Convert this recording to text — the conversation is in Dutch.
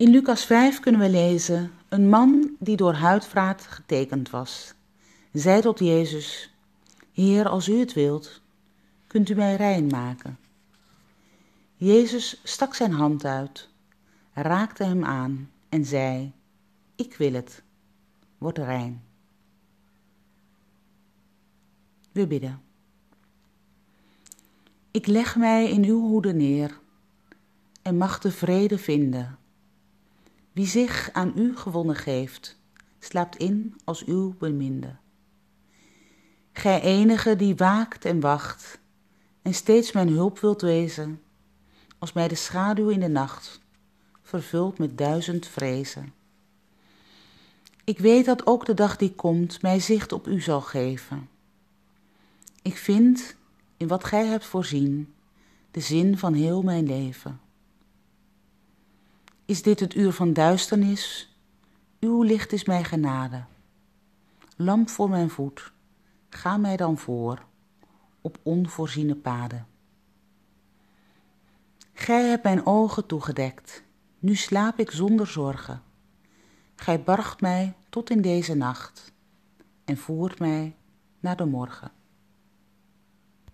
In Lucas 5 kunnen we lezen: Een man die door huidvraat getekend was, zei tot Jezus: Heer, als u het wilt, kunt u mij rein maken. Jezus stak zijn hand uit, raakte hem aan en zei: Ik wil het, word rein. We bidden. Ik leg mij in uw hoede neer en mag de vrede vinden. Wie zich aan u gewonnen geeft, slaapt in als uw beminde. Gij enige die waakt en wacht en steeds mijn hulp wilt wezen, als mij de schaduw in de nacht vervult met duizend vrezen. Ik weet dat ook de dag die komt mij zicht op u zal geven. Ik vind in wat gij hebt voorzien de zin van heel mijn leven. Is dit het uur van duisternis? Uw licht is mij genade. Lamp voor mijn voet, ga mij dan voor op onvoorziene paden. Gij hebt mijn ogen toegedekt, nu slaap ik zonder zorgen. Gij bargt mij tot in deze nacht en voert mij naar de morgen.